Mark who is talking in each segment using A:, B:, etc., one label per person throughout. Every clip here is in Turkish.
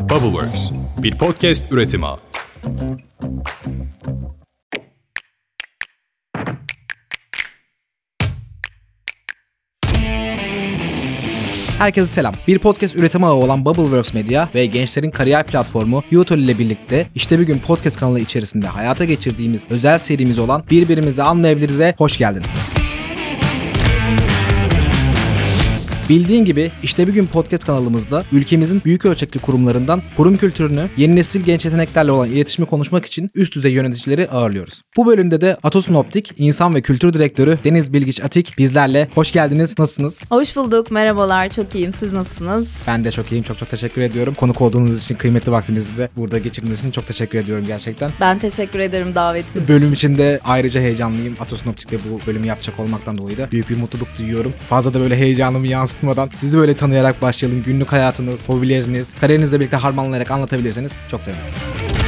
A: Bubbleworks, bir podcast üretimi.
B: Herkese selam. Bir podcast üretim ağı olan Bubbleworks Media ve gençlerin kariyer platformu Yotol ile birlikte işte bir gün podcast kanalı içerisinde hayata geçirdiğimiz özel serimiz olan Birbirimizi Anlayabiliriz'e hoş geldin. Bildiğin gibi işte bir gün podcast kanalımızda ülkemizin büyük ölçekli kurumlarından kurum kültürünü, yeni nesil genç yeteneklerle olan iletişimi konuşmak için üst düzey yöneticileri ağırlıyoruz. Bu bölümde de Atosun Optik İnsan ve Kültür Direktörü Deniz Bilgiç Atik bizlerle. Hoş geldiniz. Nasılsınız?
C: Hoş bulduk. Merhabalar. Çok iyiyim. Siz nasılsınız?
B: Ben de çok iyiyim. Çok çok teşekkür ediyorum. Konuk olduğunuz için, kıymetli vaktinizi de burada geçirdiğiniz için çok teşekkür ediyorum gerçekten.
C: Ben teşekkür ederim davetiniz
B: Bölüm için de ayrıca heyecanlıyım. Atosun Optik'te bu bölümü yapacak olmaktan dolayı da büyük bir mutluluk duyuyorum. Fazla da böyle heyecanımı yansıtmadan sizi böyle tanıyarak başlayalım. Günlük hayatınız, hobileriniz, kariyerinizle birlikte harmanlayarak anlatabilirseniz çok sevinirim.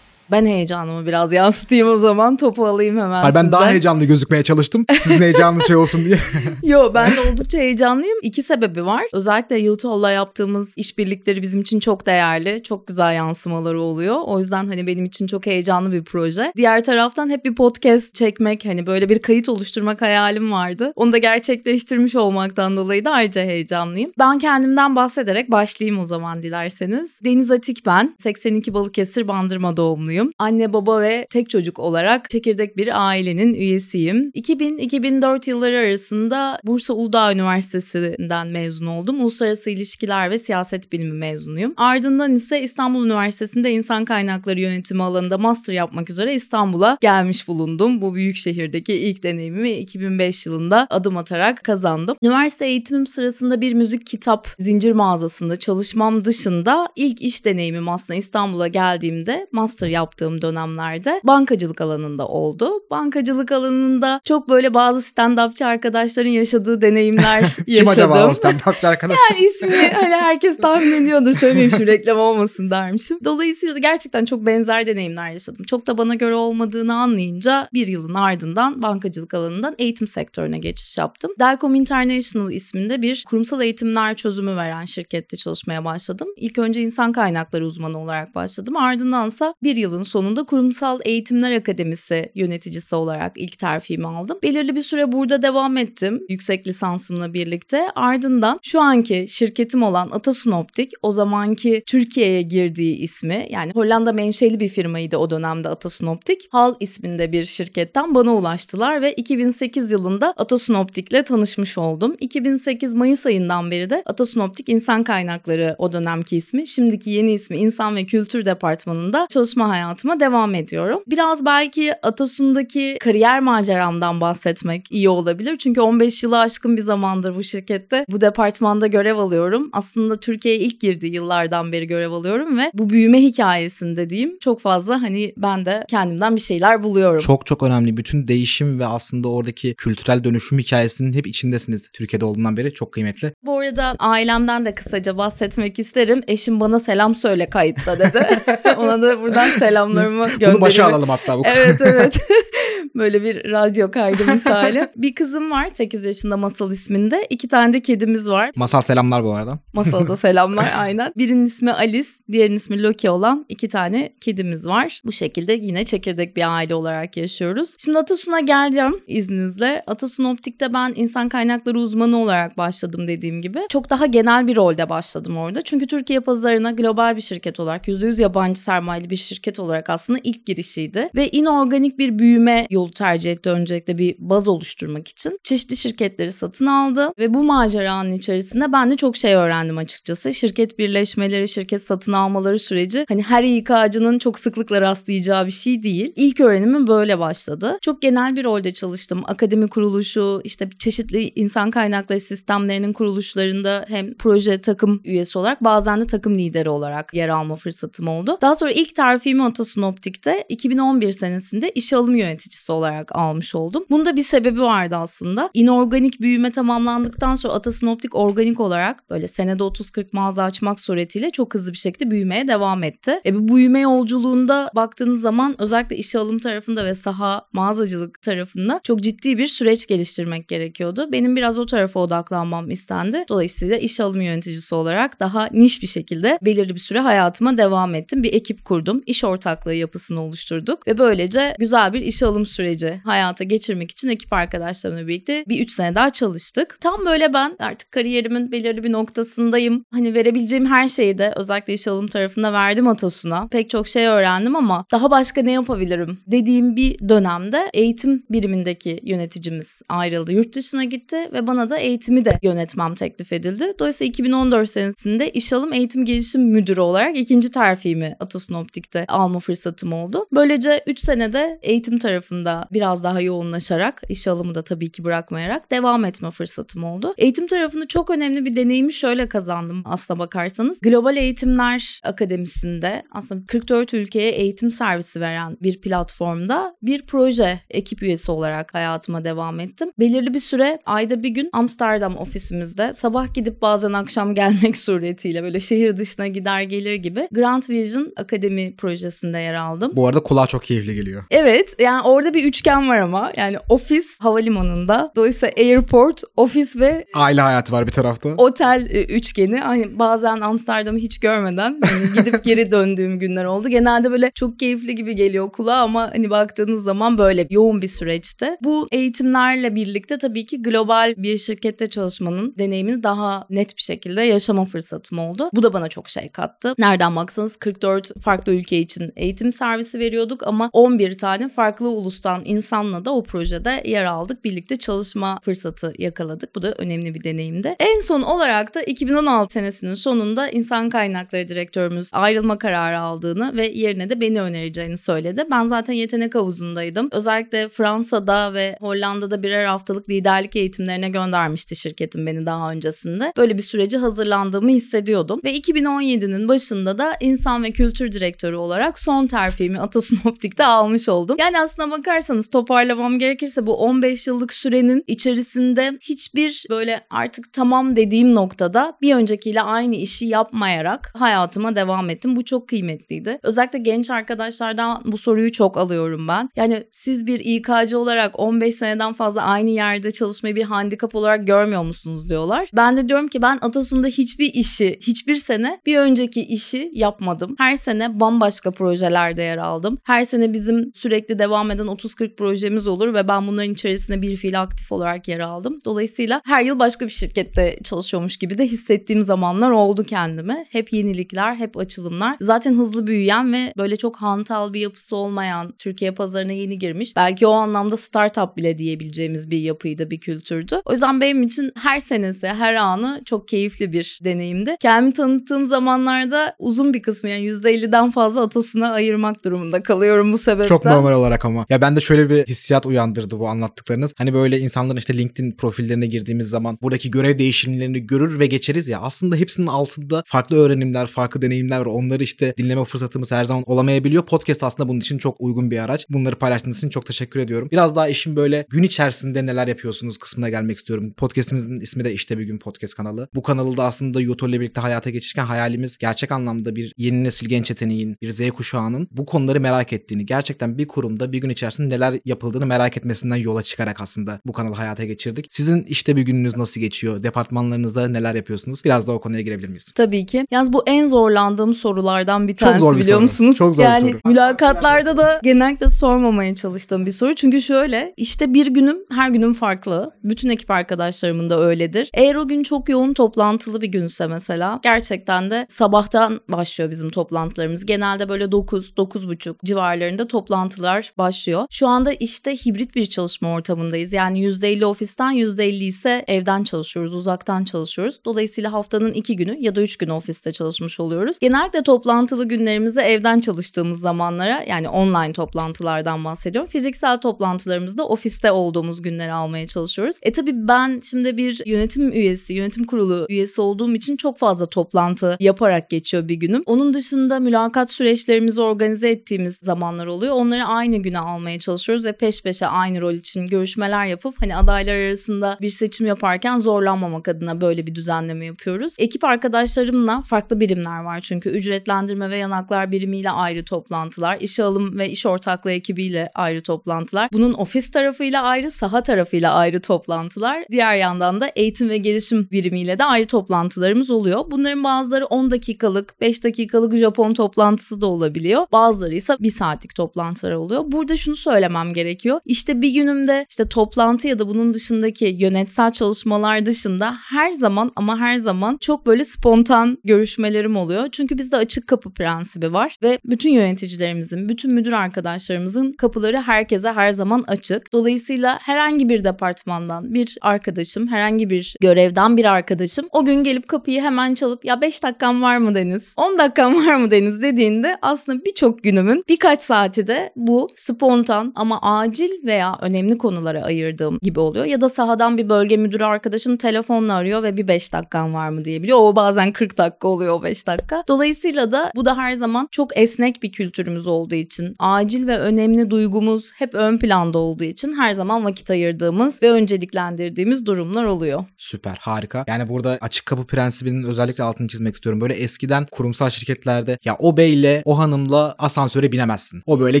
C: Ben heyecanımı biraz yansıtayım o zaman. Topu alayım hemen
B: Hayır, ben
C: sizden.
B: daha heyecanlı gözükmeye çalıştım. Sizin heyecanlı şey olsun diye.
C: Yo ben de oldukça heyecanlıyım. İki sebebi var. Özellikle YouTube'la yaptığımız işbirlikleri bizim için çok değerli. Çok güzel yansımaları oluyor. O yüzden hani benim için çok heyecanlı bir proje. Diğer taraftan hep bir podcast çekmek hani böyle bir kayıt oluşturmak hayalim vardı. Onu da gerçekleştirmiş olmaktan dolayı da ayrıca heyecanlıyım. Ben kendimden bahsederek başlayayım o zaman dilerseniz. Deniz Atik ben. 82 Balıkesir Bandırma doğumluyum. Anne baba ve tek çocuk olarak çekirdek bir ailenin üyesiyim. 2000-2004 yılları arasında Bursa Uludağ Üniversitesi'nden mezun oldum. Uluslararası İlişkiler ve Siyaset Bilimi mezunuyum. Ardından ise İstanbul Üniversitesi'nde İnsan Kaynakları Yönetimi alanında master yapmak üzere İstanbul'a gelmiş bulundum. Bu büyük şehirdeki ilk deneyimimi 2005 yılında adım atarak kazandım. Üniversite eğitimim sırasında bir müzik kitap zincir mağazasında çalışmam dışında ilk iş deneyimim aslında İstanbul'a geldiğimde master yaptığım dönemlerde bankacılık alanında oldu. Bankacılık alanında çok böyle bazı stand-upçı arkadaşların yaşadığı deneyimler yaşadım.
B: Kim acaba o stand-upçı arkadaş?
C: Yani ismini hani herkes tahmin ediyordur söylemeyeyim şu reklam olmasın dermişim. Dolayısıyla gerçekten çok benzer deneyimler yaşadım. Çok da bana göre olmadığını anlayınca bir yılın ardından bankacılık alanından eğitim sektörüne geçiş yaptım. Delcom International isminde bir kurumsal eğitimler çözümü veren şirkette çalışmaya başladım. İlk önce insan kaynakları uzmanı olarak başladım. Ardındansa bir yılın sonunda Kurumsal Eğitimler Akademisi yöneticisi olarak ilk terfimi aldım. Belirli bir süre burada devam ettim yüksek lisansımla birlikte. Ardından şu anki şirketim olan Atasun Optik o zamanki Türkiye'ye girdiği ismi yani Hollanda menşeli bir firmaydı o dönemde Atasun Optik. Hal isminde bir şirketten bana ulaştılar ve 2008 yılında Atasun Optik'le tanışmış oldum. 2008 Mayıs ayından beri de Atasun Optik İnsan Kaynakları o dönemki ismi. Şimdiki yeni ismi İnsan ve Kültür Departmanı'nda çalışma hayatıma devam ediyorum. Biraz belki Atasun'daki kariyer maceramdan bahsetmek iyi olabilir. Çünkü 15 yılı aşkın bir zamandır bu şirkette bu departmanda görev alıyorum. Aslında Türkiye'ye ilk girdiği yıllardan beri görev alıyorum ve bu büyüme hikayesinde diyeyim çok fazla hani ben de kendimden bir şeyler buluyorum.
B: Çok çok önemli. Bütün değişim ve aslında oradaki kültürel dönüşüm hikayesinin hep içindesiniz Türkiye'de olduğundan beri. Çok kıymetli.
C: Bu arada ailemden de kısaca bahsetmek isterim. Eşim bana selam söyle kayıtta dedi. Ona da buradan selamlarımı gönderiyorum.
B: Bunu başa alalım hatta bu kısmı.
C: Evet evet. Böyle bir radyo kaydı misali. bir kızım var 8 yaşında Masal isminde. İki tane de kedimiz var.
B: Masal selamlar bu arada.
C: Masal'a da selamlar aynen. Birinin ismi Alice, diğerinin ismi Loki olan iki tane kedimiz var. Bu şekilde yine çekirdek bir aile olarak yaşıyoruz. Şimdi Atasun'a geleceğim izninizle. Atasun Optik'te ben insan kaynakları uzmanı olarak başladım dediğim gibi. Çok daha genel bir rolde başladım orada. Çünkü Türkiye pazarına global bir şirket olarak, %100 yabancı sermayeli bir şirket olarak aslında ilk girişiydi. Ve inorganik bir büyüme yolu tercih etti öncelikle bir baz oluşturmak için. Çeşitli şirketleri satın aldı ve bu maceranın içerisinde ben de çok şey öğrendim açıkçası. Şirket birleşmeleri, şirket satın almaları süreci hani her İK'cının çok sıklıkla rastlayacağı bir şey değil. İlk öğrenimim böyle başladı. Çok genel bir rolde çalıştım. Akademi kuruluşu, işte çeşitli insan kaynakları sistemlerinin kuruluşlarında hem proje takım üyesi olarak bazen de takım lideri olarak yer alma fırsatım oldu. Daha sonra ilk terfimi Atasun Optik'te 2011 senesinde işe alım yöneticisi olarak almış oldum. Bunda bir sebebi vardı aslında. İnorganik büyüme tamamlandıktan sonra Atasun Optik organik olarak böyle senede 30-40 mağaza açmak suretiyle çok hızlı bir şekilde büyümeye devam etti. E bu büyüme yolculuğunda baktığınız zaman özellikle işe alım tarafında ve saha mağazacılık tarafında çok ciddi bir süreç geliştirmek gerekiyordu. Benim biraz o tarafa odaklanmam istendi. Dolayısıyla iş alım yöneticisi olarak daha niş bir şekilde belirli bir süre hayatıma devam ettim. Bir ekip kurdum. İş ortaklığı yapısını oluşturduk ve böylece güzel bir iş alım süreci hayata geçirmek için ekip arkadaşlarımla birlikte bir 3 sene daha çalıştık. Tam böyle ben artık kariyerimin belirli bir noktasındayım. Hani verebileceğim her şeyi de özellikle iş alım tarafında verdim Atasun'a. Pek çok şey öğrendim ama daha başka ne yapabilirim dediğim bir dönemde eğitim birimindeki yöneticimiz ayrıldı. Yurt dışına gitti ve bana da eğitimi de yönetmem teklif edildi. Dolayısıyla 2014 senesinde iş alım eğitim gelişim müdürü olarak ikinci terfimi Atasun Optik'te alma fırsatım oldu. Böylece 3 senede eğitim tarafında biraz daha yoğunlaşarak iş alımı da tabii ki bırakmayarak devam etme fırsatım oldu. Eğitim tarafında çok önemli bir deneyimi şöyle kazandım aslına bakarsanız. Global Eğitimler Akademisi'nde aslında 44 ülkeye eğitim servisi veren bir platformda bir proje ekip üyesi olarak hayatıma devam ettim. Belirli bir süre ayda bir gün Amsterdam ofisimizde sabah gidip bazen akşam gelmek suretiyle böyle şehir dışına gider gelir gibi Grand Vision Akademi projesinde yer aldım.
B: Bu arada kulağa çok keyifli geliyor.
C: Evet yani orada bir üçgen var ama yani ofis havalimanında dolayısıyla airport, ofis ve
B: Aile hayatı var bir tarafta.
C: otel e, üçgeni. Hani bazen Amsterdam'ı hiç görmeden hani gidip geri döndüğüm günler oldu. Genelde böyle çok keyifli gibi geliyor kulağa ama hani baktığınız zaman böyle yoğun bir süreçte. Bu eğitimlerle birlikte tabii ki global bir şirkette çalışmanın deneyimini daha net bir şekilde yaşama fırsatım oldu. Bu da bana çok şey kattı. Nereden baksanız 44 farklı ülke için eğitim servisi veriyorduk ama 11 tane farklı ulustan insanla da o projede yer aldık. Birlikte çalışma fırsatı yakaladık. Bu da önemli bir deneyimdi. En son olarak da 2016 senesinin sonunda insan kaynakları direktörümüz ayrılma kararı aldığını ve yerine de beni önereceğini söyledi. Ben zaten yetenek havuzundaydım. Özellikle Fransa'da ve Hollanda'da birer haftalık liderlik eğitimlerine göndermişti şirketim beni daha öncesinde. Böyle bir süreci hazırlandığımı hissediyordum. Ve 2017'nin başında da insan ve kültür direktörü olarak son terfimi Atasun Optik'te almış oldum. Yani aslına bakarsanız toparlamam gerekirse bu 15 yıllık sürenin içerisinde hiçbir böyle artık tamam dediğim noktada bir öncekiyle aynı işi yapmayarak hayatıma devam ettim. Bu çok kıymetliydi. Özellikle genç arkadaşlardan bu soruyu çok alıyorum ben. Yani siz bir İK'cı olarak 15 seneden fazla aynı yerde çalışmayı bir handikap olarak görmüyor musunuz diyorlar. Ben de diyorum ki ben Atasun'da hiçbir işi, hiçbir sene bir önceki işi yapmadım. Her sene bambaşka projelerde yer aldım. Her sene bizim sürekli devam eden 30-40 projemiz olur ve ben bunların içerisinde bir fiil aktif olarak yer aldım. Dolayısıyla her yıl başka bir şirkette çalışıyormuş gibi de hissettiğim zamanlar oldu kendime. Hep yenilikler, hep açılımlar. Zaten hızlı büyüyen ve böyle çok hantal bir yapısı olmayan Türkiye pazarına yeni girmiş. Belki o anlamda startup bile diyebileceğimiz bir yapıydı, bir kültürdü. O yüzden benim için her senesi, her anı çok keyifli bir deneyimdi. Kendimi tanıttığım zamanlarda uzun bir kısmı yani %50'den fazla Atasun'a ayırmak durumunda kalıyorum bu sebepten.
B: Çok normal olarak ama. Ya ben şöyle bir hissiyat uyandırdı bu anlattıklarınız. Hani böyle insanların işte LinkedIn profillerine girdiğimiz zaman buradaki görev değişimlerini görür ve geçeriz ya. Aslında hepsinin altında farklı öğrenimler, farklı deneyimler var. Onları işte dinleme fırsatımız her zaman olamayabiliyor. Podcast aslında bunun için çok uygun bir araç. Bunları paylaştığınız için çok teşekkür ediyorum. Biraz daha işin böyle gün içerisinde neler yapıyorsunuz kısmına gelmek istiyorum. Podcast'imizin ismi de işte bir gün podcast kanalı. Bu kanalı da aslında YouTube ile birlikte hayata geçirken hayalimiz gerçek anlamda bir yeni nesil genç yeteneğin, bir Z kuşağının bu konuları merak ettiğini, gerçekten bir kurumda bir gün içerisinde neler yapıldığını merak etmesinden yola çıkarak aslında bu kanalı hayata geçirdik. Sizin işte bir gününüz nasıl geçiyor? Departmanlarınızda neler yapıyorsunuz? Biraz da o konuya girebilir miyiz?
C: Tabii ki. Yalnız bu en zorlandığım sorulardan bir
B: Çok
C: tanesi
B: zor bir
C: biliyor
B: soru.
C: musunuz?
B: Çok zor bir
C: yani
B: soru.
C: mülakatlarda da genellikle sormamaya çalıştığım bir soru. Çünkü şöyle işte bir günüm her günüm farklı. Bütün ekip arkadaşlarımın da öyledir. Eğer o gün çok yoğun toplantılı bir günse mesela gerçekten de sabahtan başlıyor bizim toplantılarımız. Genelde böyle 9 9.30 civarlarında toplantılar başlıyor. Şu anda işte hibrit bir çalışma ortamındayız. Yani %50 ofisten %50 ise evden çalışıyoruz, uzaktan çalışıyoruz. Dolayısıyla haftanın iki günü ya da üç günü ofiste çalışmış oluyoruz. Genellikle toplantılı günlerimizi evden çalıştığımız zamanlara yani online toplantılardan bahsediyorum. Fiziksel toplantılarımızda ofiste olduğumuz günleri almaya çalışıyoruz. E tabii ben şimdi bir yönetim üyesi, yönetim kurulu üyesi olduğum için çok fazla toplantı yaparak geçiyor bir günüm. Onun dışında mülakat süreçlerimizi organize ettiğimiz zamanlar oluyor. Onları aynı güne almaya çalışıyoruz ve peş peşe aynı rol için görüşmeler yapıp hani adaylar arasında bir seçim yaparken zorlanmamak adına böyle bir düzenleme yapıyoruz. Ekip arkadaşlarımla farklı birimler var çünkü ücretlendirme ve yanaklar birimiyle ayrı toplantılar, işe alım ve iş ortaklığı ekibiyle ayrı toplantılar. Bunun ofis tarafıyla ayrı, saha tarafıyla ayrı toplantılar. Diğer yandan da eğitim ve gelişim birimiyle de ayrı toplantılarımız oluyor. Bunların bazıları 10 dakikalık, 5 dakikalık Japon toplantısı da olabiliyor. Bazıları ise 1 saatlik toplantılar oluyor. Burada şunu söylemem gerekiyor. İşte bir günümde işte toplantı ya da bunun dışındaki yönetsel çalışmalar dışında her zaman ama her zaman çok böyle spontan görüşmelerim oluyor. Çünkü bizde açık kapı prensibi var ve bütün yöneticilerimizin, bütün müdür arkadaşlarımızın kapıları herkese her zaman açık. Dolayısıyla herhangi bir departmandan bir arkadaşım, herhangi bir görevden bir arkadaşım o gün gelip kapıyı hemen çalıp ya 5 dakikam var mı Deniz? 10 dakikam var mı Deniz dediğinde aslında birçok günümün birkaç saati de bu spontan ama acil veya önemli konulara ayırdığım gibi oluyor. Ya da sahadan bir bölge müdürü arkadaşım telefonla arıyor ve bir 5 dakikan var mı diyebiliyor. O bazen 40 dakika oluyor o 5 dakika. Dolayısıyla da bu da her zaman çok esnek bir kültürümüz olduğu için, acil ve önemli duygumuz hep ön planda olduğu için her zaman vakit ayırdığımız ve önceliklendirdiğimiz durumlar oluyor.
B: Süper, harika. Yani burada açık kapı prensibinin özellikle altını çizmek istiyorum. Böyle eskiden kurumsal şirketlerde ya o beyle o hanımla asansöre binemezsin. O böyle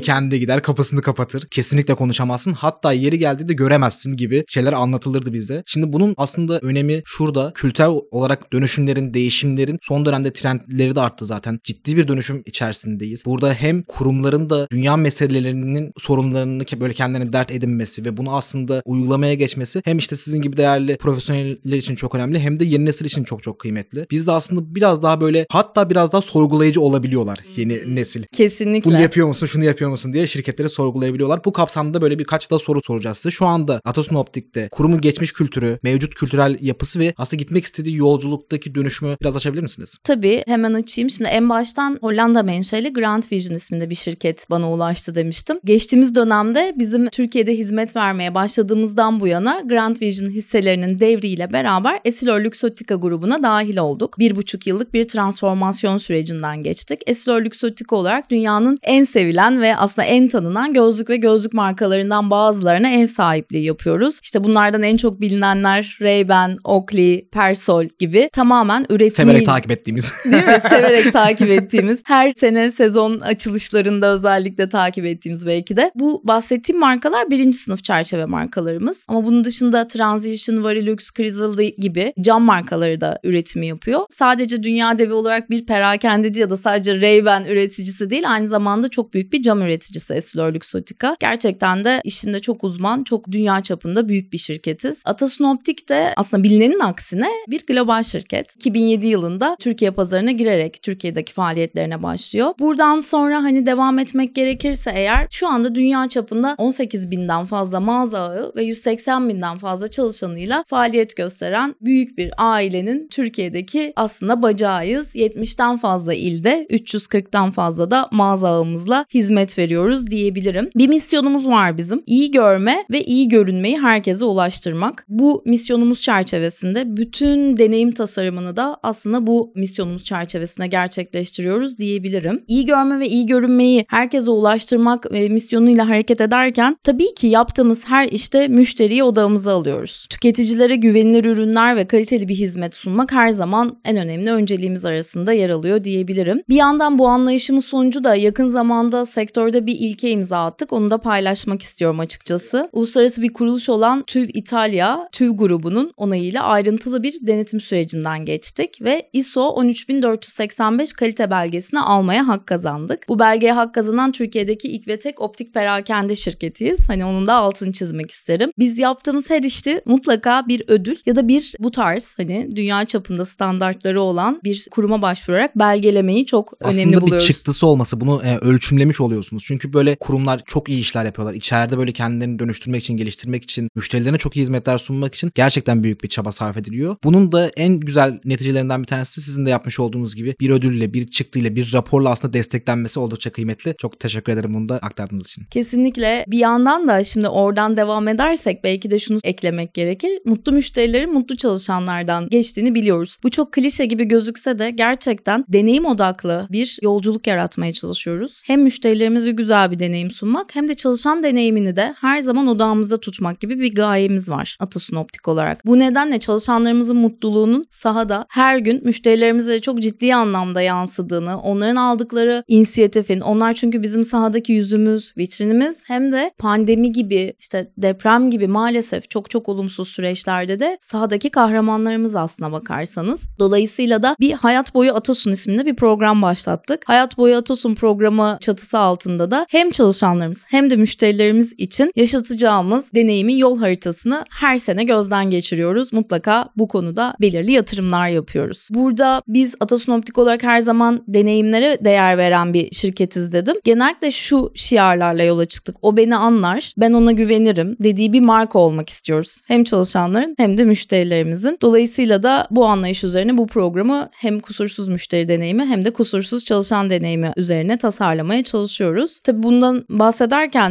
B: kendi gider kapısını kapatır. Kesinlikle konuşamazsın. Hatta yeri geldiğinde göremezsin gibi şeyler anlatılırdı bize. Şimdi bunun aslında önemi şurada. Kültürel olarak dönüşümlerin, değişimlerin son dönemde trendleri de arttı zaten. Ciddi bir dönüşüm içerisindeyiz. Burada hem kurumların da dünya meselelerinin sorunlarını böyle kendilerine dert edinmesi ve bunu aslında uygulamaya geçmesi hem işte sizin gibi değerli profesyoneller için çok önemli hem de yeni nesil için çok çok kıymetli. Biz de aslında biraz daha böyle hatta biraz daha sorgulayıcı olabiliyorlar yeni nesil.
C: Kesinlikle.
B: Bunu yapıyor musun, şunu yapıyor musun diye şirketleri sorgulayabiliyorlar. Bu kapsamda böyle birkaç da soru soracağız size. Şu anda Atasun Optik'te kurumun geçmiş kültürü, mevcut kültürel yapısı ve aslında gitmek istediği yolculuktaki dönüşümü biraz açabilir misiniz?
C: Tabii hemen açayım. Şimdi en baştan Hollanda menşeli Grand Vision isminde bir şirket bana ulaştı demiştim. Geçtiğimiz dönemde bizim Türkiye'de hizmet vermeye başladığımızdan bu yana Grand Vision hisselerinin devriyle beraber Essilor Luxottica grubuna dahil olduk. Bir buçuk yıllık bir transformasyon sürecinden geçtik. Essilor Luxottica olarak dünyanın en sevilen ve aslında en tanınan gözlük ve gözlük markalarından bazılarına ev sahipliği yapıyoruz. İşte bunlardan en çok bilinenler Ray-Ban, Oakley, Persol gibi tamamen üretimi...
B: Severek takip ettiğimiz.
C: Değil mi? Severek takip ettiğimiz. Her sene sezon açılışlarında özellikle takip ettiğimiz belki de. Bu bahsettiğim markalar birinci sınıf çerçeve markalarımız. Ama bunun dışında Transition, Varilux, Crizzle gibi cam markaları da üretimi yapıyor. Sadece dünya devi olarak bir perakendeci ya da sadece Ray-Ban üreticisi değil aynı zamanda çok büyük bir cam üreticisi Essilor Luxottica. Gerçekten de işinde çok uzman, çok dünya çapında büyük bir şirketiz. Atasun Optik de aslında bilinenin aksine bir global şirket. 2007 yılında Türkiye pazarına girerek Türkiye'deki faaliyetlerine başlıyor. Buradan sonra hani devam etmek gerekirse eğer şu anda dünya çapında 18 binden fazla mağaza ağı ve 180 binden fazla çalışanıyla faaliyet gösteren büyük bir ailenin Türkiye'deki aslında bacağıyız. 70'ten fazla ilde 340'tan fazla da mağaza ağımızla hizmet veriyoruz diyebilirim. Bir misyonumuz var bizim. İyi görme ve iyi görünmeyi herkese ulaştırmak. Bu misyonumuz çerçevesinde bütün deneyim tasarımını da aslında bu misyonumuz çerçevesinde gerçekleştiriyoruz diyebilirim. İyi görme ve iyi görünmeyi herkese ulaştırmak ve misyonuyla hareket ederken tabii ki yaptığımız her işte müşteriyi odağımıza alıyoruz. Tüketicilere güvenilir ürünler ve kaliteli bir hizmet sunmak her zaman en önemli önceliğimiz arasında yer alıyor diyebilirim. Bir yandan bu anlayışımız sonucu da yakın zamanda sektörde bir ilke imza attık. Onu da paylaşmak istiyorum açıkçası. Uluslararası bir kuruluş olan TÜV İtalya, TÜV grubunun onayıyla ayrıntılı bir denetim sürecinden geçtik ve ISO 13485 kalite belgesini almaya hak kazandık. Bu belgeye hak kazanan Türkiye'deki ilk ve tek optik perakende şirketiyiz. Hani onun da altını çizmek isterim. Biz yaptığımız her işte mutlaka bir ödül ya da bir bu tarz hani dünya çapında standartları olan bir kuruma başvurarak belgelemeyi çok
B: Aslında
C: önemli buluyoruz.
B: bir çıktısı olması bunu e, ölçümlemiş oluyorsunuz. Çünkü böyle kurumlar çok iyi işler yapıyorlar. İçeride böyle kendilerini dönüştürmek için, geliştirmek için, müşterilerine çok iyi hizmetler sunmak için gerçekten büyük bir çaba sarf ediliyor. Bunun da en güzel neticelerinden bir tanesi sizin de yapmış olduğunuz gibi bir ödülle, bir çıktıyla, bir raporla aslında desteklenmesi oldukça kıymetli. Çok teşekkür ederim bunu da aktardığınız için.
C: Kesinlikle. Bir yandan da şimdi oradan devam edersek belki de şunu eklemek gerekir. Mutlu müşterilerin mutlu çalışanlardan geçtiğini biliyoruz. Bu çok klişe gibi gözükse de gerçekten deneyim odaklı bir yolculuk yaratmaya çalışıyoruz. Hem müşterilerimize güzel bir deneyim sunmak olmak hem de çalışan deneyimini de her zaman odağımızda tutmak gibi bir gayemiz var Atasun Optik olarak. Bu nedenle çalışanlarımızın mutluluğunun sahada her gün müşterilerimize çok ciddi anlamda yansıdığını, onların aldıkları inisiyatifin, onlar çünkü bizim sahadaki yüzümüz, vitrinimiz hem de pandemi gibi işte deprem gibi maalesef çok çok olumsuz süreçlerde de sahadaki kahramanlarımız aslına bakarsanız. Dolayısıyla da bir Hayat Boyu Atasun isminde bir program başlattık. Hayat Boyu Atasun programı çatısı altında da hem çalışanlarımız hem de müşterilerimiz için yaşatacağımız deneyimi yol haritasını her sene gözden geçiriyoruz. Mutlaka bu konuda belirli yatırımlar yapıyoruz. Burada biz Atasun Optik olarak her zaman deneyimlere değer veren bir şirketiz dedim. Genellikle şu şiarlarla yola çıktık. O beni anlar, ben ona güvenirim dediği bir marka olmak istiyoruz. Hem çalışanların hem de müşterilerimizin. Dolayısıyla da bu anlayış üzerine bu programı hem kusursuz müşteri deneyimi hem de kusursuz çalışan deneyimi üzerine tasarlamaya çalışıyoruz. Tabii bundan bahsederken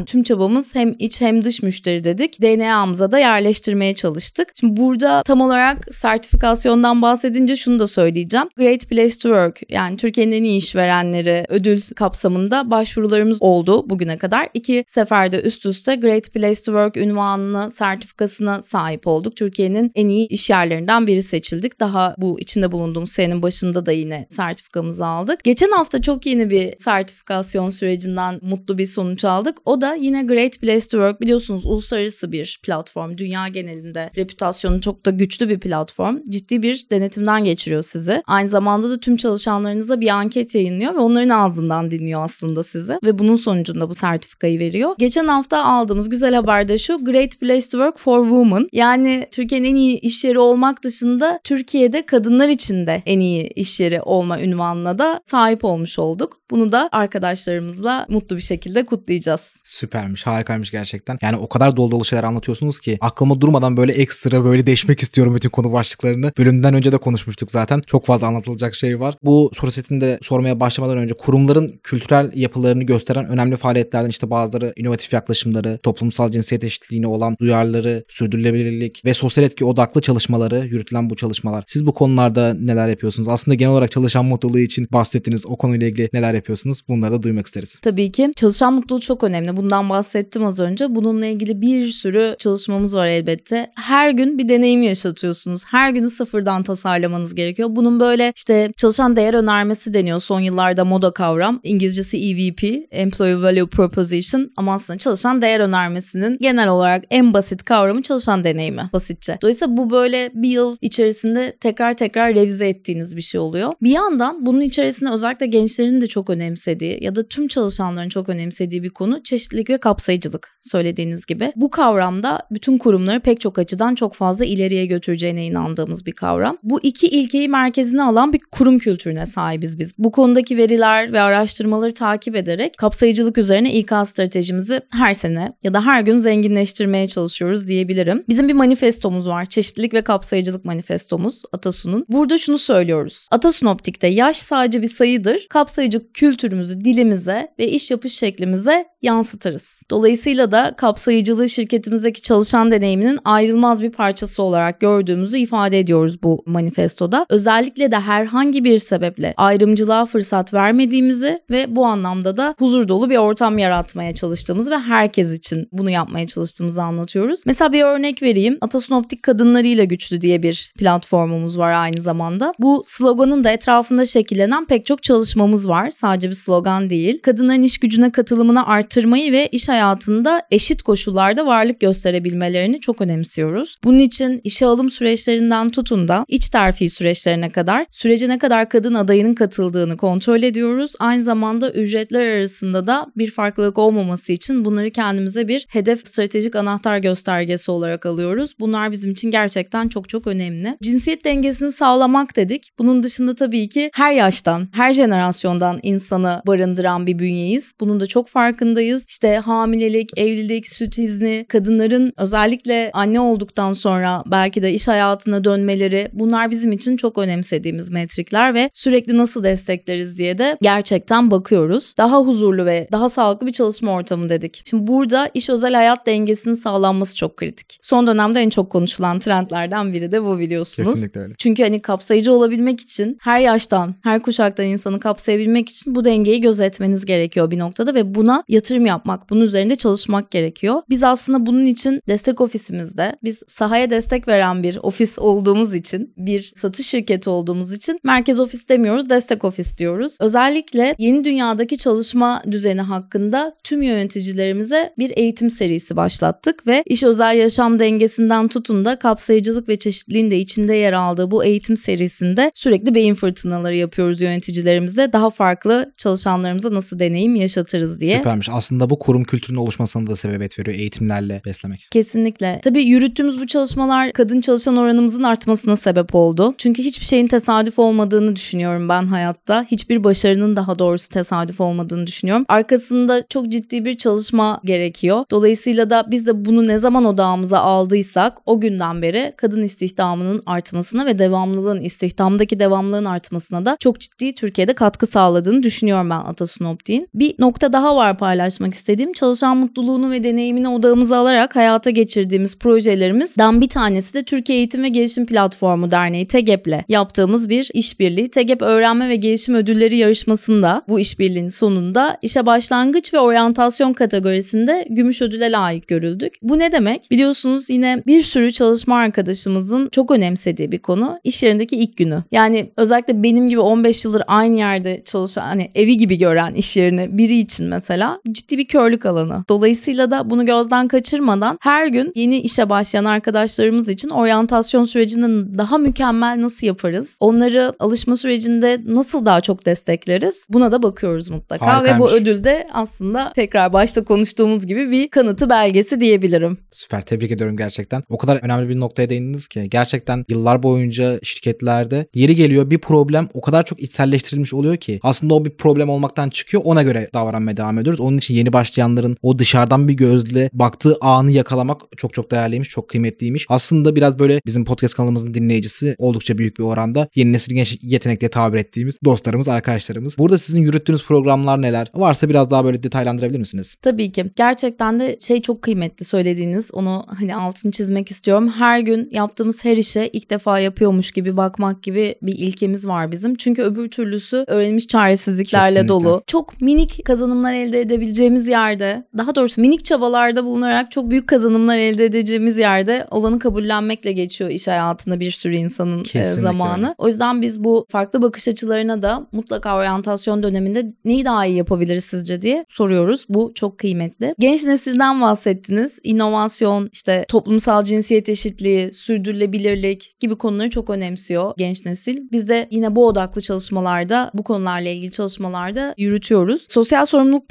C: tüm çabamız hem iç hem dış müşteri dedik. DNA'mıza da yerleştirmeye çalıştık. Şimdi burada tam olarak sertifikasyondan bahsedince şunu da söyleyeceğim. Great Place to Work yani Türkiye'nin en iyi işverenleri ödül kapsamında başvurularımız oldu bugüne kadar. İki seferde üst üste Great Place to Work ünvanını, sertifikasına sahip olduk. Türkiye'nin en iyi iş yerlerinden biri seçildik. Daha bu içinde bulunduğumuz senenin başında da yine sertifikamızı aldık. Geçen hafta çok yeni bir sertifikasyon sürecinden mutlu bir sonuç aldık. O da yine Great Place to Work biliyorsunuz uluslararası bir platform. Dünya genelinde reputasyonu çok da güçlü bir platform. Ciddi bir denetimden geçiriyor sizi. Aynı zamanda da tüm çalışanlarınıza bir anket yayınlıyor ve onların ağzından dinliyor aslında sizi. Ve bunun sonucunda bu sertifikayı veriyor. Geçen hafta aldığımız güzel haber de şu Great Place to Work for Women. Yani Türkiye'nin en iyi iş yeri olmak dışında Türkiye'de kadınlar için de en iyi iş yeri olma ünvanına da sahip olmuş olduk. Bunu da arkadaşlarımızla mutlu bir şekilde kutlayacağız.
B: Süpermiş, harikaymış gerçekten. Yani o kadar dolu dolu şeyler anlatıyorsunuz ki aklıma durmadan böyle ekstra böyle değişmek istiyorum bütün konu başlıklarını. Bölümden önce de konuşmuştuk zaten. Çok fazla anlatılacak şey var. Bu soru setinde sormaya başlamadan önce kurumların kültürel yapılarını gösteren önemli faaliyetlerden işte bazıları inovatif yaklaşımları, toplumsal cinsiyet eşitliğine olan duyarları, sürdürülebilirlik ve sosyal etki odaklı çalışmaları, yürütülen bu çalışmalar. Siz bu konularda neler yapıyorsunuz? Aslında genel olarak çalışan mutluluğu için bahsettiniz. O konuyla ilgili neler yapıyorsunuz? Bunları da duymak isteriz.
C: Tabii ki. Çalışan mutluluğu çok önemli. Bundan bahsettim az önce. Bununla ilgili bir sürü çalışmamız var elbette. Her gün bir deneyim yaşatıyorsunuz. Her günü sıfırdan tasarlamanız gerekiyor. Bunun böyle işte çalışan değer önermesi deniyor. Son yıllarda moda kavram. İngilizcesi EVP, Employee Value Proposition ama aslında çalışan değer önermesinin genel olarak en basit kavramı çalışan deneyimi basitçe. Dolayısıyla bu böyle bir yıl içerisinde tekrar tekrar revize ettiğiniz bir şey oluyor. Bir yandan bunun içerisinde özellikle gençlerin de çok önemsediği ya da tüm çalışanların çok önemsediği bir konu çeşitlilik ve kapsayıcılık söylediğiniz gibi. Bu kavramda bütün kurumları pek çok açıdan çok fazla ileriye götüreceğine inandığımız bir kavram. Bu iki ilkeyi merkezine alan bir kurum kültürüne sahibiz biz. Bu konudaki veriler ve araştırmaları takip ederek kapsayıcılık üzerine İK stratejimizi her sene ya da her gün zenginleştirmeye çalışıyoruz diyebilirim. Bizim bir manifestomuz var. Çeşitlilik ve kapsayıcılık manifestomuz Atasun'un. Burada şunu söylüyoruz. Atasun Optik'te yaş sadece bir sayıdır. Kapsayıcı kültürümüzü dilimize ve iş yapış şeklimize yansıtırız. Dolayısıyla da kapsayıcılığı şirketimizdeki çalışan deneyiminin ayrılmaz bir parçası olarak gördüğümüzü ifade ediyoruz bu manifestoda. Özellikle de herhangi bir sebeple ayrımcılığa fırsat vermediğimizi ve bu anlamda da huzur dolu bir ortam yaratmaya çalıştığımız ve herkes için bunu yapmaya çalıştığımızı anlatıyoruz. Mesela bir örnek vereyim. Atasun Optik Kadınlarıyla Güçlü diye bir platformumuz var aynı zamanda. Bu sloganın da etrafında şekillenen pek çok çalışmamız var. Sadece bir slogan değil. Kadınların iş gücüne katılımını artırmayı ve iş hayatında eşit koşullarda varlık gösterebilmelerini çok önemsiyoruz. Bunun için işe alım süreçlerinden tutun da iç terfi süreçlerine kadar sürece ne kadar kadın adayının katıldığını kontrol ediyoruz. Aynı zamanda ücretler arasında da bir farklılık olmaması için bunları kendimize bir hedef stratejik anahtar göstergesi olarak alıyoruz. Bunlar bizim için gerçekten çok çok önemli. Cinsiyet dengesini sağlamak dedik. Bunun dışında tabii ki her yaştan, her jenerasyondan insanı barındıran bir bünyeyiz. Bunun da çok farkındayız. İşte hamilelik, evlilik, süt izni, kadınların özellikle anne olduktan sonra belki de iş hayatına dönmeleri bunlar bizim için çok önemsediğimiz metrikler ve sürekli nasıl destekleriz diye de gerçekten bakıyoruz. Daha huzurlu ve daha sağlıklı bir çalışma ortamı dedik. Şimdi burada iş özel hayat dengesinin sağlanması çok kritik. Son dönemde en çok konuşulan trendlerden biri de bu biliyorsunuz.
B: Kesinlikle öyle.
C: Çünkü hani kapsayıcı olabilmek için her yaştan, her kuşaktan insanı kapsayabilmek için bu dengeyi gözetmeniz gerekiyor bir noktada ve buna yatırım yatırım yapmak, bunun üzerinde çalışmak gerekiyor. Biz aslında bunun için destek ofisimizde, biz sahaya destek veren bir ofis olduğumuz için, bir satış şirketi olduğumuz için merkez ofis demiyoruz, destek ofis diyoruz. Özellikle yeni dünyadaki çalışma düzeni hakkında tüm yöneticilerimize bir eğitim serisi başlattık ve iş özel yaşam dengesinden tutun da kapsayıcılık ve çeşitliliğin de içinde yer aldığı bu eğitim serisinde sürekli beyin fırtınaları yapıyoruz yöneticilerimizle. Daha farklı çalışanlarımıza nasıl deneyim yaşatırız diye.
B: Süpermiş. Aslında bu kurum kültürünün oluşmasına da sebebiyet veriyor eğitimlerle beslemek.
C: Kesinlikle. Tabii yürüttüğümüz bu çalışmalar kadın çalışan oranımızın artmasına sebep oldu. Çünkü hiçbir şeyin tesadüf olmadığını düşünüyorum ben hayatta. Hiçbir başarının daha doğrusu tesadüf olmadığını düşünüyorum. Arkasında çok ciddi bir çalışma gerekiyor. Dolayısıyla da biz de bunu ne zaman odağımıza aldıysak o günden beri kadın istihdamının artmasına ve devamlılığın istihdamdaki devamlılığın artmasına da çok ciddi Türkiye'de katkı sağladığını düşünüyorum ben Atasun Optik'in. Bir nokta daha var paylaşmak istediğim. Çalışan mutluluğunu ve deneyimini odağımıza alarak hayata geçirdiğimiz projelerimizden bir tanesi de Türkiye Eğitim ve Gelişim Platformu Derneği TEGEP'le yaptığımız bir işbirliği. TEGEP Öğrenme ve Gelişim Ödülleri yarışmasında bu işbirliğinin sonunda işe başlangıç ve oryantasyon kategorisinde gümüş ödüle layık görüldük. Bu ne demek? Biliyorsunuz yine bir sürü çalışma arkadaşımızın çok önemsediği bir konu iş yerindeki ilk günü. Yani özellikle benim gibi 15 yıldır aynı yerde çalışan hani evi gibi gören iş yerini biri için mesela ciddi bir körlük alanı. Dolayısıyla da bunu gözden kaçırmadan her gün yeni işe başlayan arkadaşlarımız için oryantasyon sürecini daha mükemmel nasıl yaparız? Onları alışma sürecinde nasıl daha çok destekleriz? Buna da bakıyoruz mutlaka
B: Harikaymış.
C: ve bu ödül de aslında tekrar başta konuştuğumuz gibi bir kanıtı belgesi diyebilirim.
B: Süper tebrik ediyorum gerçekten. O kadar önemli bir noktaya değindiniz ki gerçekten yıllar boyunca şirketlerde yeri geliyor bir problem o kadar çok içselleştirilmiş oluyor ki aslında o bir problem olmaktan çıkıyor ona göre davranmaya devam ediyoruz. Onun için yeni başlayanların o dışarıdan bir gözle baktığı anı yakalamak çok çok değerliymiş, çok kıymetliymiş. Aslında biraz böyle bizim podcast kanalımızın dinleyicisi oldukça büyük bir oranda yeni nesil genç yetenek diye tabir ettiğimiz dostlarımız, arkadaşlarımız. Burada sizin yürüttüğünüz programlar neler? Varsa biraz daha böyle detaylandırabilir misiniz?
C: Tabii ki. Gerçekten de şey çok kıymetli söylediğiniz. Onu hani altını çizmek istiyorum. Her gün yaptığımız her işe ilk defa yapıyormuş gibi bakmak gibi bir ilkemiz var bizim. Çünkü öbür türlüsü öğrenilmiş çaresizliklerle
B: Kesinlikle.
C: dolu. Çok minik kazanımlar elde edebileceğimiz yerde, daha doğrusu minik çabalarda bulunarak çok büyük kazanımlar elde edeceğimiz yerde olanı kabullenmekle geçiyor iş hayatında bir sürü insanın e,
B: Kesinlikle
C: zamanı. O yüzden biz bu farklı bakış açılarına da mutlaka oryantasyon döneminde neyi daha iyi yapabiliriz sizce diye soruyoruz. Bu çok kıymetli. Genç nesilden bahsettiniz. İnovasyon, işte toplumsal cinsiyet eşitliği, sürdürülebilirlik gibi konuları çok önemsiyor genç nesil. Biz de yine bu odaklı çalışmalarda, bu konularla ilgili çalışmalarda yürütüyoruz. Sosyal sorumluluk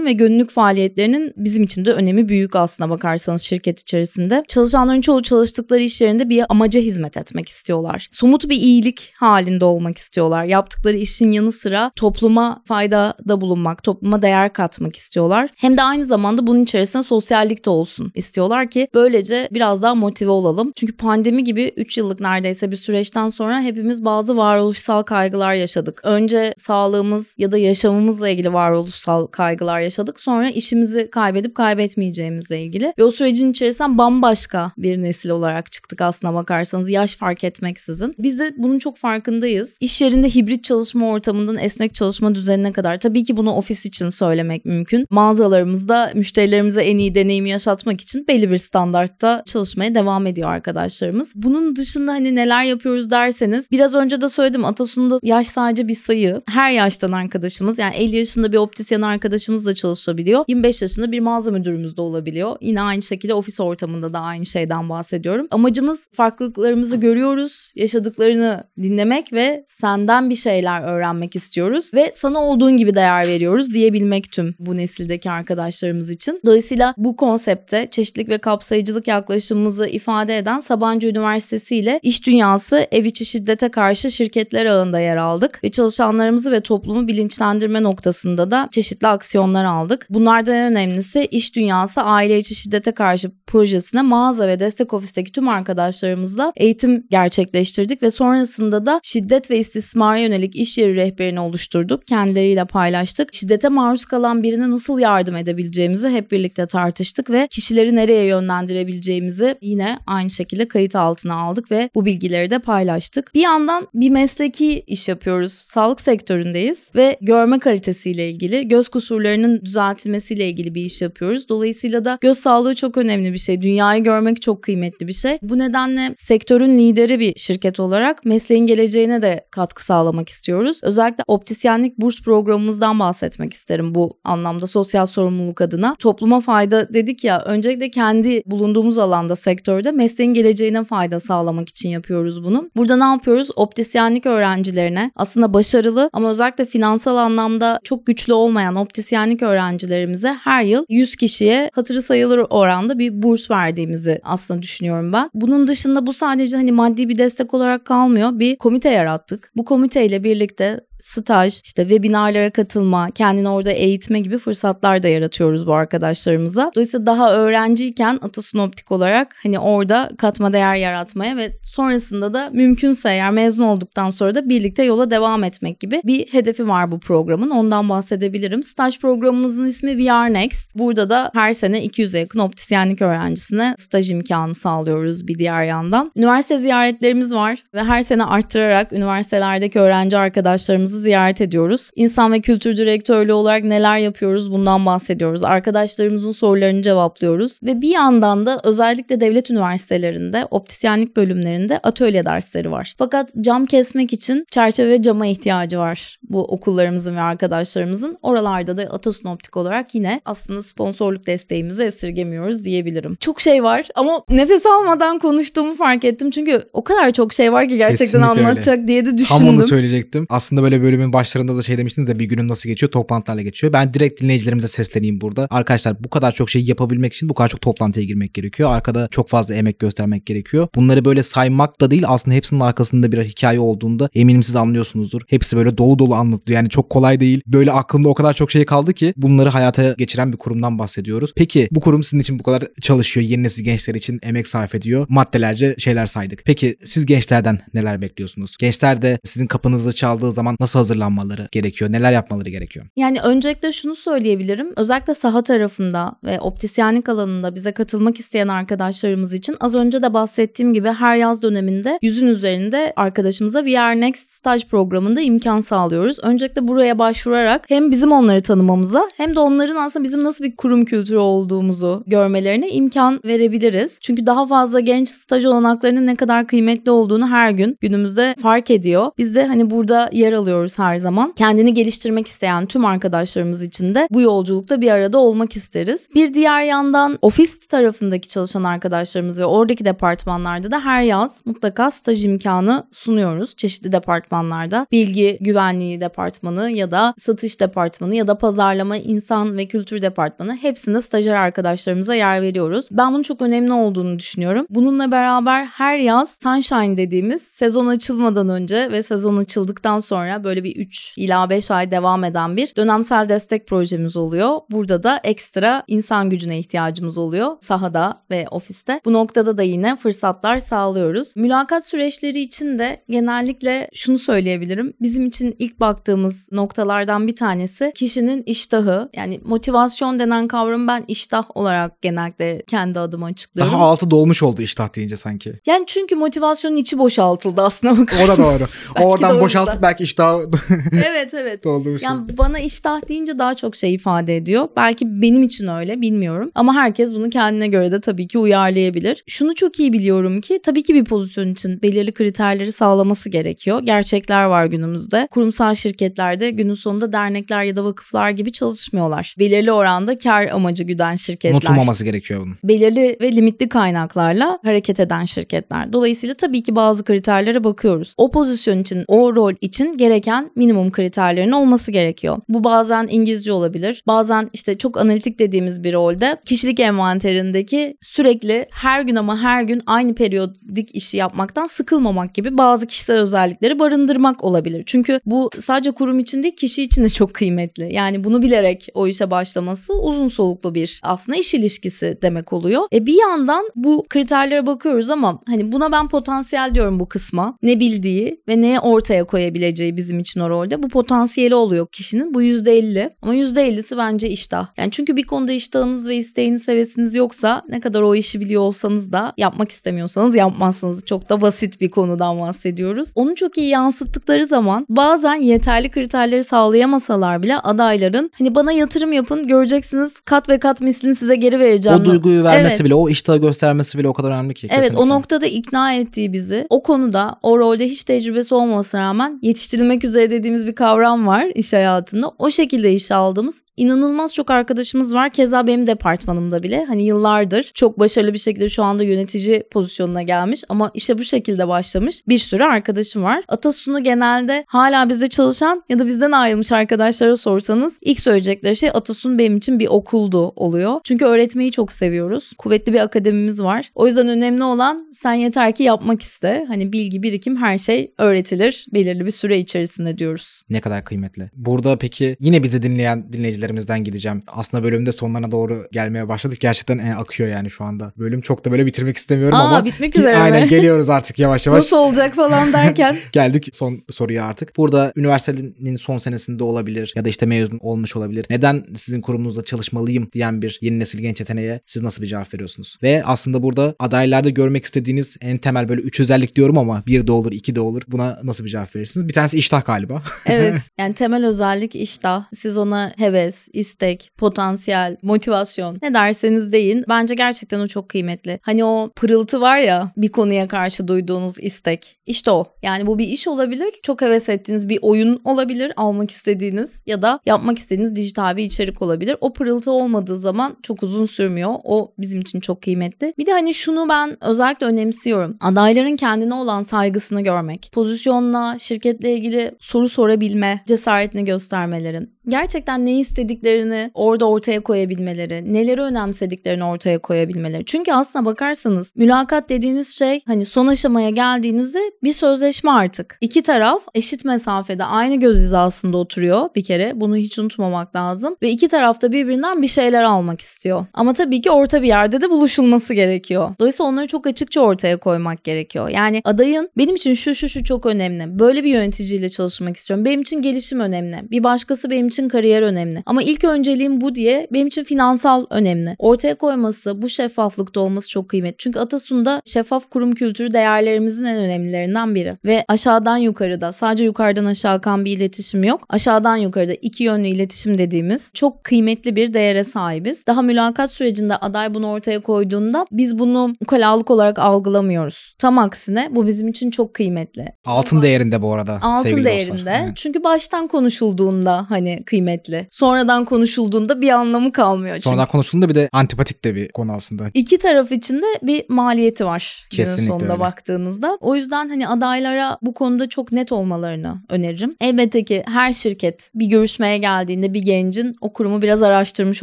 C: projelerinin ve gönüllülük faaliyetlerinin bizim için de önemi büyük aslına bakarsanız şirket içerisinde. Çalışanların çoğu çalıştıkları iş yerinde bir amaca hizmet etmek istiyorlar. Somut bir iyilik halinde olmak istiyorlar. Yaptıkları işin yanı sıra topluma faydada bulunmak, topluma değer katmak istiyorlar. Hem de aynı zamanda bunun içerisinde sosyallik de olsun istiyorlar ki böylece biraz daha motive olalım. Çünkü pandemi gibi 3 yıllık neredeyse bir süreçten sonra hepimiz bazı varoluşsal kaygılar yaşadık. Önce sağlığımız ya da yaşamımızla ilgili varoluşsal kaygılar yaşadık. Sonra işimizi kaybedip kaybetmeyeceğimizle ilgili. Ve o sürecin içerisinden bambaşka bir nesil olarak çıktık aslına bakarsanız. Yaş fark etmeksizin. Biz de bunun çok farkındayız. İş yerinde hibrit çalışma ortamından esnek çalışma düzenine kadar. Tabii ki bunu ofis için söylemek mümkün. Mağazalarımızda müşterilerimize en iyi deneyimi yaşatmak için belli bir standartta çalışmaya devam ediyor arkadaşlarımız. Bunun dışında hani neler yapıyoruz derseniz biraz önce de söyledim Atasun'da yaş sadece bir sayı. Her yaştan arkadaşımız yani 50 yaşında bir optisyen arkadaşımız da çalışabiliyor. 25 yaşında bir mağaza müdürümüz de olabiliyor. Yine aynı şekilde ofis ortamında da aynı şeyden bahsediyorum. Amacımız farklılıklarımızı görüyoruz, yaşadıklarını dinlemek ve senden bir şeyler öğrenmek istiyoruz ve sana olduğun gibi değer veriyoruz diyebilmek tüm bu nesildeki arkadaşlarımız için. Dolayısıyla bu konsepte çeşitlilik ve kapsayıcılık yaklaşımımızı ifade eden Sabancı Üniversitesi ile İş Dünyası Ev İçi Şiddete Karşı Şirketler ağında yer aldık ve çalışanlarımızı ve toplumu bilinçlendirme noktasında da çeşitli aksiyonlar aldık. Bunlardan en önemlisi İş Dünyası Aile İçi Şiddete Karşı projesine mağaza ve destek ofisteki tüm arkadaşlarımızla eğitim gerçekleştirdik ve sonrasında da şiddet ve istismara yönelik iş yeri rehberini oluşturduk. Kendileriyle paylaştık. Şiddete maruz kalan birine nasıl yardım edebileceğimizi hep birlikte tartıştık ve kişileri nereye yönlendirebileceğimizi yine aynı şekilde kayıt altına aldık ve bu bilgileri de paylaştık. Bir yandan bir mesleki iş yapıyoruz. Sağlık sektöründeyiz ve görme kalitesiyle ilgili göz kusurlarının algılarının düzeltilmesiyle ilgili bir iş yapıyoruz. Dolayısıyla da göz sağlığı çok önemli bir şey. Dünyayı görmek çok kıymetli bir şey. Bu nedenle sektörün lideri bir şirket olarak mesleğin geleceğine de katkı sağlamak istiyoruz. Özellikle optisyenlik burs programımızdan bahsetmek isterim bu anlamda sosyal sorumluluk adına. Topluma fayda dedik ya öncelikle kendi bulunduğumuz alanda sektörde mesleğin geleceğine fayda sağlamak için yapıyoruz bunu. Burada ne yapıyoruz? Optisyenlik öğrencilerine aslında başarılı ama özellikle finansal anlamda çok güçlü olmayan optisyenlik öğrencilerimize her yıl 100 kişiye hatırı sayılır oranda bir burs verdiğimizi aslında düşünüyorum ben. Bunun dışında bu sadece hani maddi bir destek olarak kalmıyor. Bir komite yarattık. Bu komiteyle birlikte staj, işte webinarlara katılma, kendini orada eğitme gibi fırsatlar da yaratıyoruz bu arkadaşlarımıza. Dolayısıyla daha öğrenciyken Atasun Optik olarak hani orada katma değer yaratmaya ve sonrasında da mümkünse eğer mezun olduktan sonra da birlikte yola devam etmek gibi bir hedefi var bu programın. Ondan bahsedebilirim. Staj programımızın ismi VR Next. Burada da her sene 200'e yakın optisyenlik öğrencisine staj imkanı sağlıyoruz bir diğer yandan. Üniversite ziyaretlerimiz var ve her sene arttırarak üniversitelerdeki öğrenci arkadaşlarımız hocalarımızı ziyaret ediyoruz. İnsan ve Kültür Direktörlüğü olarak neler yapıyoruz bundan bahsediyoruz. Arkadaşlarımızın sorularını cevaplıyoruz ve bir yandan da özellikle devlet üniversitelerinde optisyenlik bölümlerinde atölye dersleri var. Fakat cam kesmek için çerçeve cama ihtiyacı var bu okullarımızın ve arkadaşlarımızın. Oralarda da Atasun Optik olarak yine aslında sponsorluk desteğimizi esirgemiyoruz diyebilirim. Çok şey var ama nefes almadan konuştuğumu fark ettim. Çünkü o kadar çok şey var ki gerçekten Kesinlikle anlatacak öyle. diye de düşündüm.
B: Tam onu söyleyecektim. Aslında böyle bölümün başlarında da şey demiştiniz de bir günün nasıl geçiyor? Toplantılarla geçiyor. Ben direkt dinleyicilerimize sesleneyim burada. Arkadaşlar bu kadar çok şey yapabilmek için bu kadar çok toplantıya girmek gerekiyor. Arkada çok fazla emek göstermek gerekiyor. Bunları böyle saymak da değil aslında hepsinin arkasında bir hikaye olduğunda eminim siz anlıyorsunuzdur. Hepsi böyle dolu dolu anlatılıyor. Yani çok kolay değil. Böyle aklımda o kadar çok şey kaldı ki bunları hayata geçiren bir kurumdan bahsediyoruz. Peki bu kurum sizin için bu kadar çalışıyor. Yeni nesil gençler için emek sarf ediyor. Maddelerce şeyler saydık. Peki siz gençlerden neler bekliyorsunuz? Gençler de sizin kapınızda çaldığı zaman nasıl hazırlanmaları gerekiyor? Neler yapmaları gerekiyor?
C: Yani öncelikle şunu söyleyebilirim. Özellikle saha tarafında ve optisyenlik alanında bize katılmak isteyen arkadaşlarımız için az önce de bahsettiğim gibi her yaz döneminde yüzün üzerinde arkadaşımıza VR Next staj programında imkan sağlıyoruz. Öncelikle buraya başvurarak hem bizim onları tanımamıza hem de onların aslında bizim nasıl bir kurum kültürü olduğumuzu görmelerine imkan verebiliriz. Çünkü daha fazla genç staj olanaklarının ne kadar kıymetli olduğunu her gün günümüzde fark ediyor. Biz de hani burada yer alıyoruz her zaman. Kendini geliştirmek isteyen tüm arkadaşlarımız için de bu yolculukta bir arada olmak isteriz. Bir diğer yandan ofis tarafındaki çalışan arkadaşlarımız ve oradaki departmanlarda da her yaz mutlaka staj imkanı sunuyoruz. Çeşitli departmanlarda bilgi güvenliği departmanı ya da satış departmanı ya da pazarlama insan ve kültür departmanı hepsinde stajyer arkadaşlarımıza yer veriyoruz. Ben bunun çok önemli olduğunu düşünüyorum. Bununla beraber her yaz Sunshine dediğimiz sezon açılmadan önce ve sezon açıldıktan sonra böyle bir 3 ila 5 ay devam eden bir dönemsel destek projemiz oluyor. Burada da ekstra insan gücüne ihtiyacımız oluyor sahada ve ofiste. Bu noktada da yine fırsatlar sağlıyoruz. Mülakat süreçleri için de genellikle şunu söyleyebilirim. Bizim için ilk baktığımız noktalardan bir tanesi kişinin iştahı. Yani motivasyon denen kavramı ben iştah olarak genellikle kendi adıma açıklıyorum.
B: Daha altı dolmuş oldu iştah deyince sanki.
C: Yani çünkü motivasyonun içi boşaltıldı aslında bakarsanız.
B: O da doğru. Oradan boşaltıp belki iştah
C: evet evet. Doldurmuş. Yani bana iştah deyince daha çok şey ifade ediyor. Belki benim için öyle bilmiyorum. Ama herkes bunu kendine göre de tabii ki uyarlayabilir. Şunu çok iyi biliyorum ki tabii ki bir pozisyon için belirli kriterleri sağlaması gerekiyor. Gerçekler var günümüzde. Kurumsal şirketlerde günün sonunda dernekler ya da vakıflar gibi çalışmıyorlar. Belirli oranda kar amacı güden şirketler.
B: Unutulmaması gerekiyor bunun.
C: Belirli ve limitli kaynaklarla hareket eden şirketler. Dolayısıyla tabii ki bazı kriterlere bakıyoruz. O pozisyon için, o rol için gereken minimum kriterlerin olması gerekiyor. Bu bazen İngilizce olabilir. Bazen işte çok analitik dediğimiz bir rolde kişilik envanterindeki sürekli her gün ama her gün aynı periyodik işi yapmaktan sıkılmamak gibi bazı kişisel özellikleri barındırmak olabilir. Çünkü bu sadece kurum için değil kişi için de çok kıymetli. Yani bunu bilerek o işe başlaması uzun soluklu bir aslında iş ilişkisi demek oluyor. E bir yandan bu kriterlere bakıyoruz ama hani buna ben potansiyel diyorum bu kısma. Ne bildiği ve neye ortaya koyabileceği bizim bizim için o rolde. Bu potansiyeli oluyor kişinin. Bu %50 ama %50'si bence iştah. Yani çünkü bir konuda iştahınız ve isteğiniz, hevesiniz yoksa ne kadar o işi biliyor olsanız da yapmak istemiyorsanız yapmazsınız. Çok da basit bir konudan bahsediyoruz. Onu çok iyi yansıttıkları zaman bazen yeterli kriterleri sağlayamasalar bile adayların hani bana yatırım yapın göreceksiniz kat ve kat mislini size geri vereceğim.
B: O duyguyu vermesi
C: Evet.
B: bile, o iştahı göstermesi bile o kadar önemli ki.
C: Evet
B: kesinlikle.
C: o noktada ikna ettiği bizi o konuda o rolde hiç tecrübesi olmasına rağmen yetiştirilmek üzere dediğimiz bir kavram var iş hayatında. O şekilde işe aldığımız inanılmaz çok arkadaşımız var. Keza benim departmanımda bile hani yıllardır çok başarılı bir şekilde şu anda yönetici pozisyonuna gelmiş ama işe bu şekilde başlamış bir sürü arkadaşım var. Atasun'u genelde hala bizde çalışan ya da bizden ayrılmış arkadaşlara sorsanız ilk söyleyecekleri şey Atasun benim için bir okuldu oluyor. Çünkü öğretmeyi çok seviyoruz. Kuvvetli bir akademimiz var. O yüzden önemli olan sen yeter ki yapmak iste. Hani bilgi, birikim her şey öğretilir belirli bir süre içerisinde diyoruz.
B: Ne kadar kıymetli. Burada peki yine bizi dinleyen dinleyicilerimizden gideceğim. Aslında bölümde sonlarına doğru gelmeye başladık. Gerçekten e, akıyor yani şu anda. Bölüm çok da böyle bitirmek istemiyorum
C: Aa,
B: ama
C: bitmek üzere mi?
B: aynen geliyoruz artık yavaş yavaş.
C: Nasıl olacak falan derken
B: Geldik son soruya artık. Burada üniversitenin son senesinde olabilir ya da işte mezun olmuş olabilir. Neden sizin kurumunuzda çalışmalıyım diyen bir yeni nesil genç yeteneğe siz nasıl bir cevap veriyorsunuz? Ve aslında burada adaylarda görmek istediğiniz en temel böyle üç özellik diyorum ama bir de olur, iki de olur. Buna nasıl bir cevap verirsiniz? Bir tanesi iştah galiba.
C: Evet yani temel özellik iştah. Siz ona heves, istek, potansiyel, motivasyon ne derseniz deyin. Bence gerçekten o çok kıymetli. Hani o pırıltı var ya bir konuya karşı duyduğunuz istek. İşte o. Yani bu bir iş olabilir. Çok heves ettiğiniz bir oyun olabilir. Almak istediğiniz ya da yapmak istediğiniz dijital bir içerik olabilir. O pırıltı olmadığı zaman çok uzun sürmüyor. O bizim için çok kıymetli. Bir de hani şunu ben özellikle önemsiyorum. Adayların kendine olan saygısını görmek. Pozisyonla, şirketle ilgili soru sorabilme cesaretini göstermelerin. Gerçekten ne istediklerini orada ortaya koyabilmeleri, neleri önemsediklerini ortaya koyabilmeleri. Çünkü aslına bakarsanız mülakat dediğiniz şey hani son aşamaya geldiğinizde bir sözleşme artık. İki taraf eşit mesafede aynı göz hizasında oturuyor bir kere. Bunu hiç unutmamak lazım. Ve iki taraf da birbirinden bir şeyler almak istiyor. Ama tabii ki orta bir yerde de buluşulması gerekiyor. Dolayısıyla onları çok açıkça ortaya koymak gerekiyor. Yani adayın benim için şu şu şu çok önemli. Böyle bir yöneticiyle çalışmak istiyorum. Benim için gelişim önemli. Bir başkası benim için kariyer önemli. Ama ilk önceliğim bu diye benim için finansal önemli. Ortaya koyması, bu şeffaflıkta olması çok kıymetli. Çünkü Atasun'da şeffaf kurum kültürü değerlerimizin en önemlilerinden biri. Ve aşağıdan yukarıda sadece yukarıdan aşağı akan bir iletişim yok. Aşağıdan yukarıda iki yönlü iletişim dediğimiz çok kıymetli bir değere sahibiz. Daha mülakat sürecinde aday bunu ortaya koyduğunda biz bunu ukalalık olarak algılamıyoruz. Tam aksine bu bizim için çok kıymetli.
B: Altın değerinde bu arada.
C: Altın
B: sevgili
C: değerinde.
B: dostlar.
C: Çünkü baştan konuşulduğunda hani kıymetli. Sonradan konuşulduğunda bir anlamı kalmıyor. Çünkü
B: Sonradan konuşulduğunda bir de antipatik de bir konu aslında.
C: İki taraf için de bir maliyeti var günün
B: Kesinlikle
C: sonunda
B: öyle.
C: baktığınızda. O yüzden hani adaylara bu konuda çok net olmalarını öneririm. Elbette ki her şirket bir görüşmeye geldiğinde bir gencin o kurumu biraz araştırmış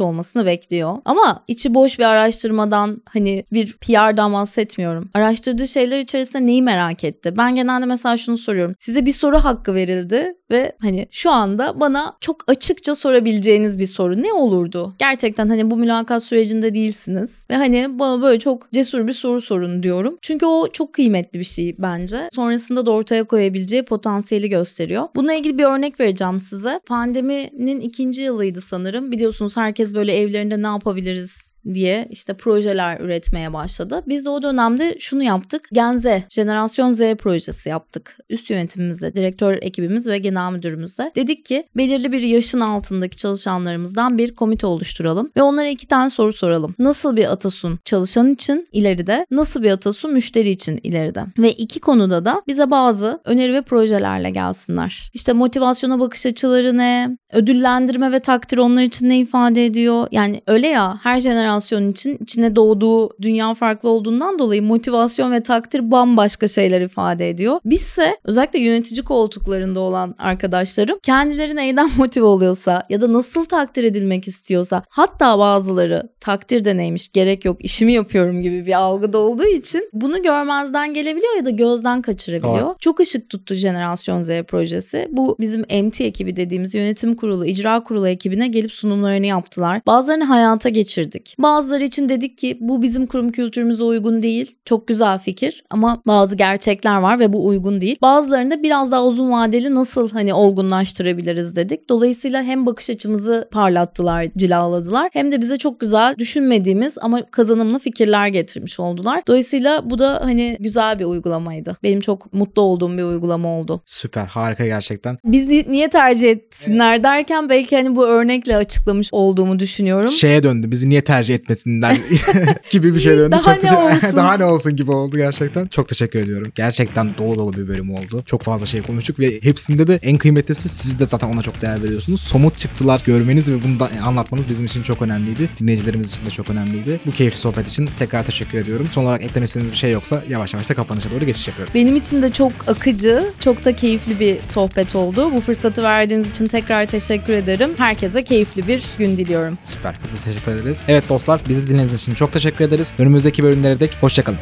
C: olmasını bekliyor. Ama içi boş bir araştırmadan hani bir PR'dan bahsetmiyorum. Araştırdığı şeyler içerisinde neyi merak etti? Ben genelde mesela şunu soruyorum. Size bir soru hakkı verildi ve hani şu anda bana çok açıkça sorabileceğiniz bir soru ne olurdu? Gerçekten hani bu mülakat sürecinde değilsiniz ve hani bana böyle çok cesur bir soru sorun diyorum. Çünkü o çok kıymetli bir şey bence. Sonrasında da ortaya koyabileceği potansiyeli gösteriyor. Bununla ilgili bir örnek vereceğim size. Pandeminin ikinci yılıydı sanırım. Biliyorsunuz herkes böyle evlerinde ne yapabiliriz diye işte projeler üretmeye başladı. Biz de o dönemde şunu yaptık. Gen Z, Jenerasyon Z projesi yaptık. Üst yönetimimizle, direktör ekibimiz ve genel müdürümüzle. Dedik ki belirli bir yaşın altındaki çalışanlarımızdan bir komite oluşturalım ve onlara iki tane soru soralım. Nasıl bir Atasun çalışan için ileride, nasıl bir Atasun müşteri için ileride? Ve iki konuda da bize bazı öneri ve projelerle gelsinler. İşte motivasyona bakış açıları ne? Ödüllendirme ve takdir onlar için ne ifade ediyor? Yani öyle ya her jenerasyon için içine doğduğu dünya farklı olduğundan dolayı motivasyon ve takdir bambaşka şeyler ifade ediyor. Bizse özellikle yönetici koltuklarında olan arkadaşlarım kendileri neyden motive oluyorsa ya da nasıl takdir edilmek istiyorsa hatta bazıları takdir de neymiş gerek yok işimi yapıyorum gibi bir algıda olduğu için bunu görmezden gelebiliyor ya da gözden kaçırabiliyor.
B: Doğru.
C: Çok ışık tuttu Jenerasyon Z projesi. Bu bizim MT ekibi dediğimiz yönetim kurulu, icra kurulu ekibine gelip sunumlarını yaptılar. Bazılarını hayata geçirdik. Bazıları için dedik ki bu bizim kurum kültürümüze uygun değil. Çok güzel fikir ama bazı gerçekler var ve bu uygun değil. Bazılarında biraz daha uzun vadeli nasıl hani olgunlaştırabiliriz dedik. Dolayısıyla hem bakış açımızı parlattılar, cilaladılar hem de bize çok güzel düşünmediğimiz ama kazanımlı fikirler getirmiş oldular. Dolayısıyla bu da hani güzel bir uygulamaydı. Benim çok mutlu olduğum bir uygulama oldu.
B: Süper harika gerçekten.
C: Biz ni- niye tercih etsinler derken belki hani bu örnekle açıklamış olduğumu düşünüyorum.
B: Şeye döndü bizi niye tercih etmesinler gibi bir şey döndü.
C: Daha
B: Çok
C: ne olsun?
B: Daha ne olsun gibi oldu gerçekten. Çok teşekkür ediyorum. Gerçekten dolu dolu bir bölüm oldu. Çok fazla şey konuştuk ve hepsinde de en kıymetlisi siz de zaten ona çok değer veriyorsunuz. Somut çıktılar görmeniz ve bunu da anlatmanız bizim için çok önemliydi. Dinleyicilerimiz için de çok önemliydi. Bu keyifli sohbet için tekrar teşekkür ediyorum. Son olarak eklemek istediğiniz bir şey yoksa yavaş yavaş da kapanışa doğru geçiş yapıyorum.
C: Benim için de çok akıcı, çok da keyifli bir sohbet oldu. Bu fırsatı verdiğiniz için tekrar teşekkür ederim. Herkese keyifli bir gün diliyorum.
B: Süper. Teşekkür ederiz. Evet dostlar bizi dinlediğiniz için çok teşekkür ederiz. Önümüzdeki bölümlere dek hoşçakalın.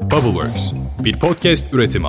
A: Bubbleworks bir podcast üretimi.